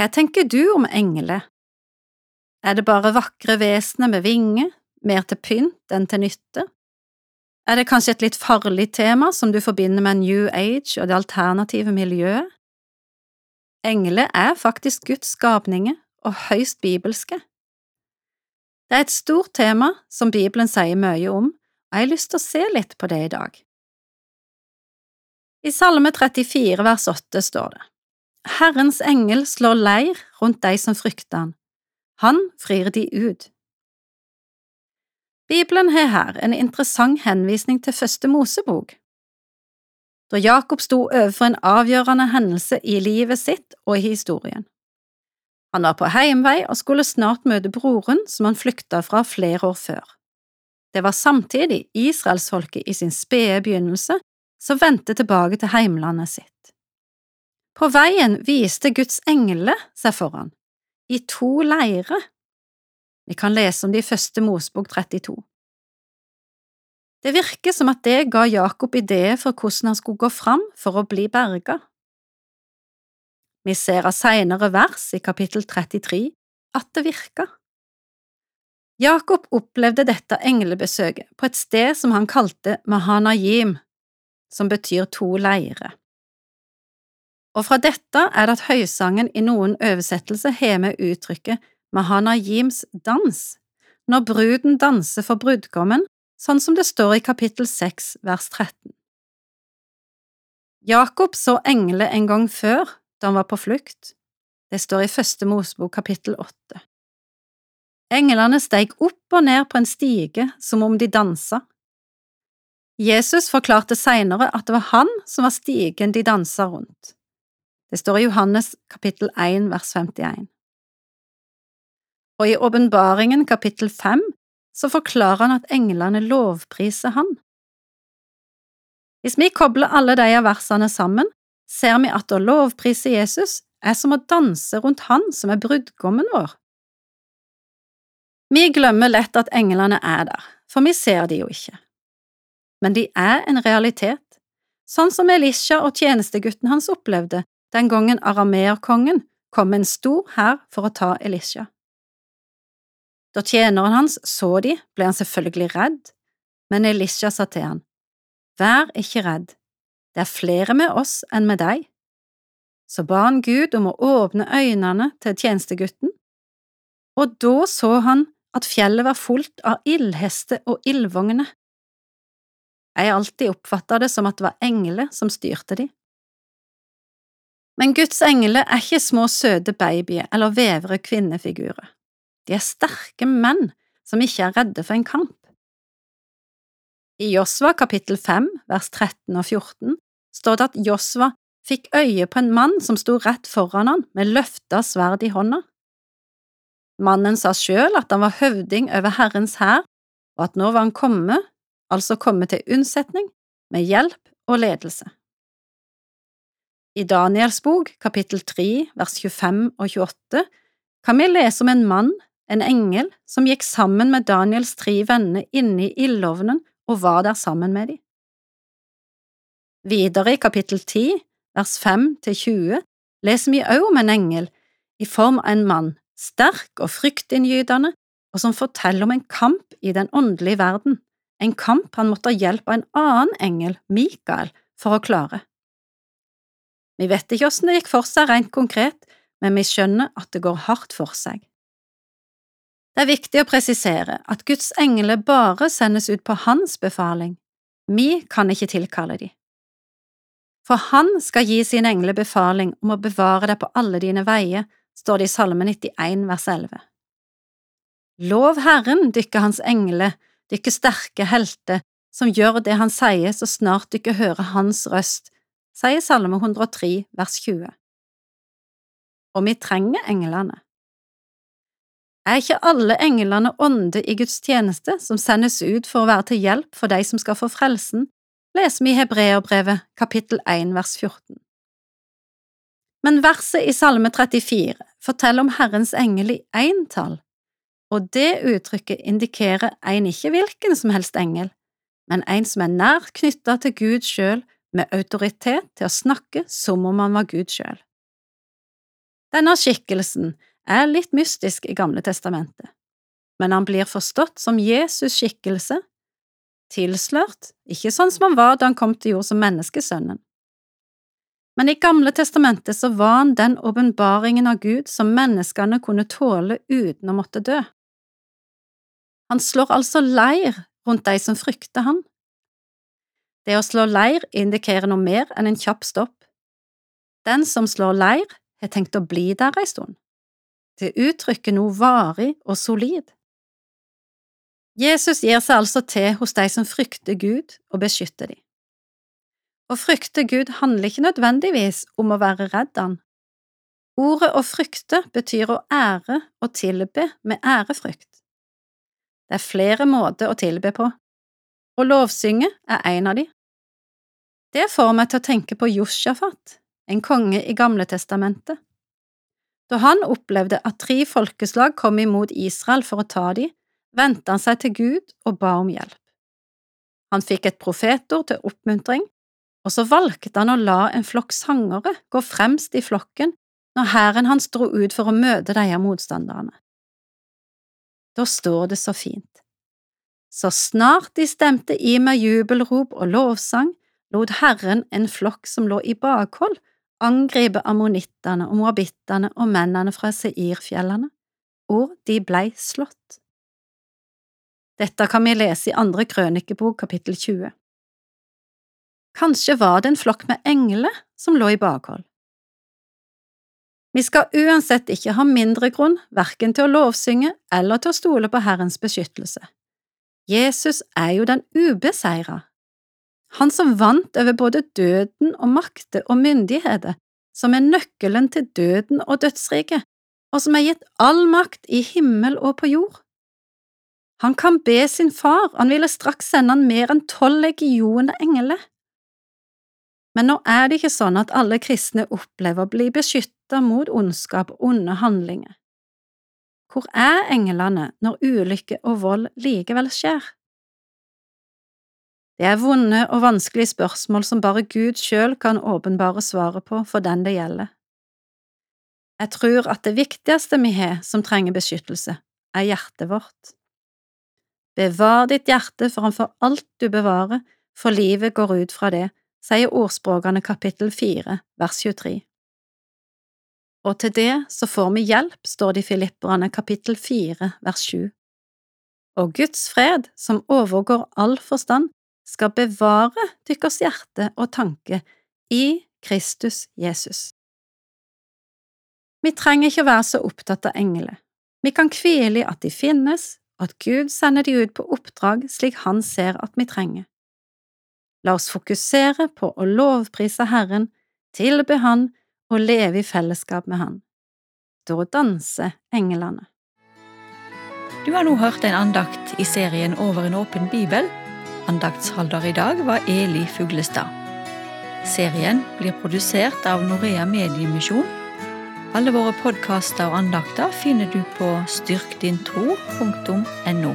Hva tenker du om engler? Er det bare vakre vesener med vinger, mer til pynt enn til nytte? Er det kanskje et litt farlig tema som du forbinder med New Age og det alternative miljøet? Engler er faktisk Guds skapninger og høyst bibelske. Det er et stort tema som Bibelen sier mye om, og jeg har lyst til å se litt på det i dag. I Salme 34 vers 8 står det, Herrens engel slår leir rundt de som frykter han, han frir de ut. Bibelen har her en interessant henvisning til første Mosebok. Da Jakob sto overfor en avgjørende hendelse i livet sitt og i historien. Han var på heimvei og skulle snart møte broren som han flykta fra flere år før. Det var samtidig israelsfolket i sin spede begynnelse som vendte tilbake til heimlandet sitt. På veien viste Guds engler seg foran, i to leirer. Vi kan lese om det i første Mosbok 32. Det virker som at det ga Jakob ideer for hvordan han skulle gå fram for å bli berga. Vi ser av senere vers i kapittel 33 at det virka. Jakob opplevde dette englebesøket på et sted som han kalte Mahanajim, som betyr to leire. Og fra dette er det at høysangen i noen oversettelser har med uttrykket Mahanajims dans, når bruden danser for brudgommen, sånn som det står i kapittel 6 vers 13. Jakob så engler en gang før, da han var på flukt. Det står i første Mosebok kapittel 8. Englene steg opp og ned på en stige som om de dansa. Jesus forklarte senere at det var han som var stigen de dansa rundt. Det står i Johannes kapittel 1 vers 51. Og i Åpenbaringen kapittel 5 så forklarer han at englene lovpriser han. Hvis vi kobler alle de av versene sammen, ser vi at å lovprise Jesus er som å danse rundt han som er brudgommen vår. Vi glemmer lett at englene er der, for vi ser de jo ikke. Men de er en realitet, sånn som Elisha og tjenestegutten hans opplevde den gangen arameerkongen kom med en stor hær for å ta Elisha. Da tjeneren hans så de, ble han selvfølgelig redd, men Elisha sa til han, Vær ikke redd, det er flere med oss enn med deg. Så ba han Gud om å åpne øynene til tjenestegutten, og da så han at fjellet var fullt av ildhester og ildvogner. Jeg alltid oppfatta det som at det var engler som styrte de. Men Guds engler er ikke små søte babyer eller vevre kvinnefigurer. De er sterke menn som ikke er redde for en kamp. I Josva kapittel 5 vers 13 og 14 står det at Josva fikk øye på en mann som sto rett foran han med løfta sverd i hånda. Mannen sa sjøl at han var høvding over Herrens hær, og at nå var han kommet, altså kommet til unnsetning, med hjelp og ledelse. I Daniels bok, kapittel 3, vers 25 og 28, kan vi lese om en mann, en engel, som gikk sammen med Daniels tre venner inne i ildovnen og var der sammen med dem. Videre i kapittel 10, vers 5 til 20, leser vi også om en engel i form av en mann sterk og fryktinngytende, og som forteller om en kamp i den åndelige verden, en kamp han måtte ha hjelp av en annen engel, Mikael, for å klare. Vi vet ikke hvordan det gikk for seg rent konkret, men vi skjønner at det går hardt for seg. Det er viktig å presisere at Guds engler bare sendes ut på hans befaling, vi kan ikke tilkalle de. For han skal gi sin engle befaling om å bevare deg på alle dine veier står det i Salme 91 vers 11. Lov Herren, dykke hans engle, dykke sterke helter, som gjør det han sier så snart dykke hører hans røst, sier Salme 103 vers 20. Og vi trenger englene. Er ikke alle englene ånde i Guds tjeneste som sendes ut for å være til hjelp for de som skal få frelsen, leser vi i Hebreerbrevet kapittel 1 vers 14. Men verset i Salme 34 forteller om Herrens engel i eintall, og det uttrykket indikerer en ikke hvilken som helst engel, men en som er nær knytta til Gud sjøl, med autoritet til å snakke som om han var Gud sjøl. Denne skikkelsen er litt mystisk i Gamle testamentet, men han blir forstått som Jesus' skikkelse, tilslørt, ikke sånn som han var da han kom til jord som menneskesønnen. Men i Gamle testamentet så var han den åpenbaringen av Gud som menneskene kunne tåle uten å måtte dø. Han slår altså leir rundt de som frykter han. Det å slå leir indikerer noe mer enn en kjapp stopp. Den som slår leir, har tenkt å bli der ei stund. Det uttrykker noe varig og solid. Jesus gir seg altså til hos de som frykter Gud og beskytter dem. Å frykte Gud handler ikke nødvendigvis om å være redd Han. Ordet å frykte betyr å ære og tilbe med ærefrykt. Det er flere måter å tilbe på, og lovsynge er en av de. Det får meg til å tenke på Josjafat, en konge i Gamle testamentet. Da han opplevde at tre folkeslag kom imot Israel for å ta dem, vendte han seg til Gud og ba om hjelp. Han fikk et profetord til oppmuntring, og så valgte han å la en flokk sangere gå fremst i flokken når hæren hans dro ut for å møte disse motstanderne. Da står det så fint. Så snart de stemte i med jubelrop og lovsang, lot Herren en flokk som lå i bakhold, angripe ammonittene og moabittene og mennene fra Seirfjellene, og de blei slått. Dette kan vi lese i andre krønikebok kapittel 20. Kanskje var det en flokk med engler som lå i bakhold. Vi skal uansett ikke ha mindre grunn verken til å lovsynge eller til å stole på Herrens beskyttelse. Jesus er jo den ubeseira han som vant over både døden og makter og myndigheter, som er nøkkelen til døden og dødsriket, og som er gitt all makt i himmel og på jord. Han kan be sin far, han ville straks sende han mer enn tolv legioner engler. Men nå er det ikke sånn at alle kristne opplever å bli beskyttet mot ondskap og onde handlinger. Hvor er englene når ulykke og vold likevel skjer? Det er vonde og vanskelige spørsmål som bare Gud selv kan åpenbare svaret på for den det gjelder. Jeg tror at det viktigste vi har som trenger beskyttelse, er hjertet vårt. Bevar ditt hjerte foranfor alt du bevarer, for livet går ut fra det, sier ordspråkene kapittel 4, vers 23. Og til det så får vi hjelp, står det i Filipperne kapittel 4, vers 7. Og Guds fred, som overgår all forstand, skal bevare deres hjerte og tanke i Kristus Jesus. Vi trenger ikke å være så opptatt av engler. Vi kan hvile i at de finnes, og at Gud sender de ut på oppdrag slik Han ser at vi trenger. La oss fokusere på å lovprise Herren, tilbe Han og leve i fellesskap med Han. Da danser englene. Du har nå hørt en andakt i serien Over en åpen bibel Andaktsholder i dag var Eli Fuglestad. Serien blir produsert av Norea Mediemisjon. Alle våre podkaster og andakter finner du på styrkdintro.no.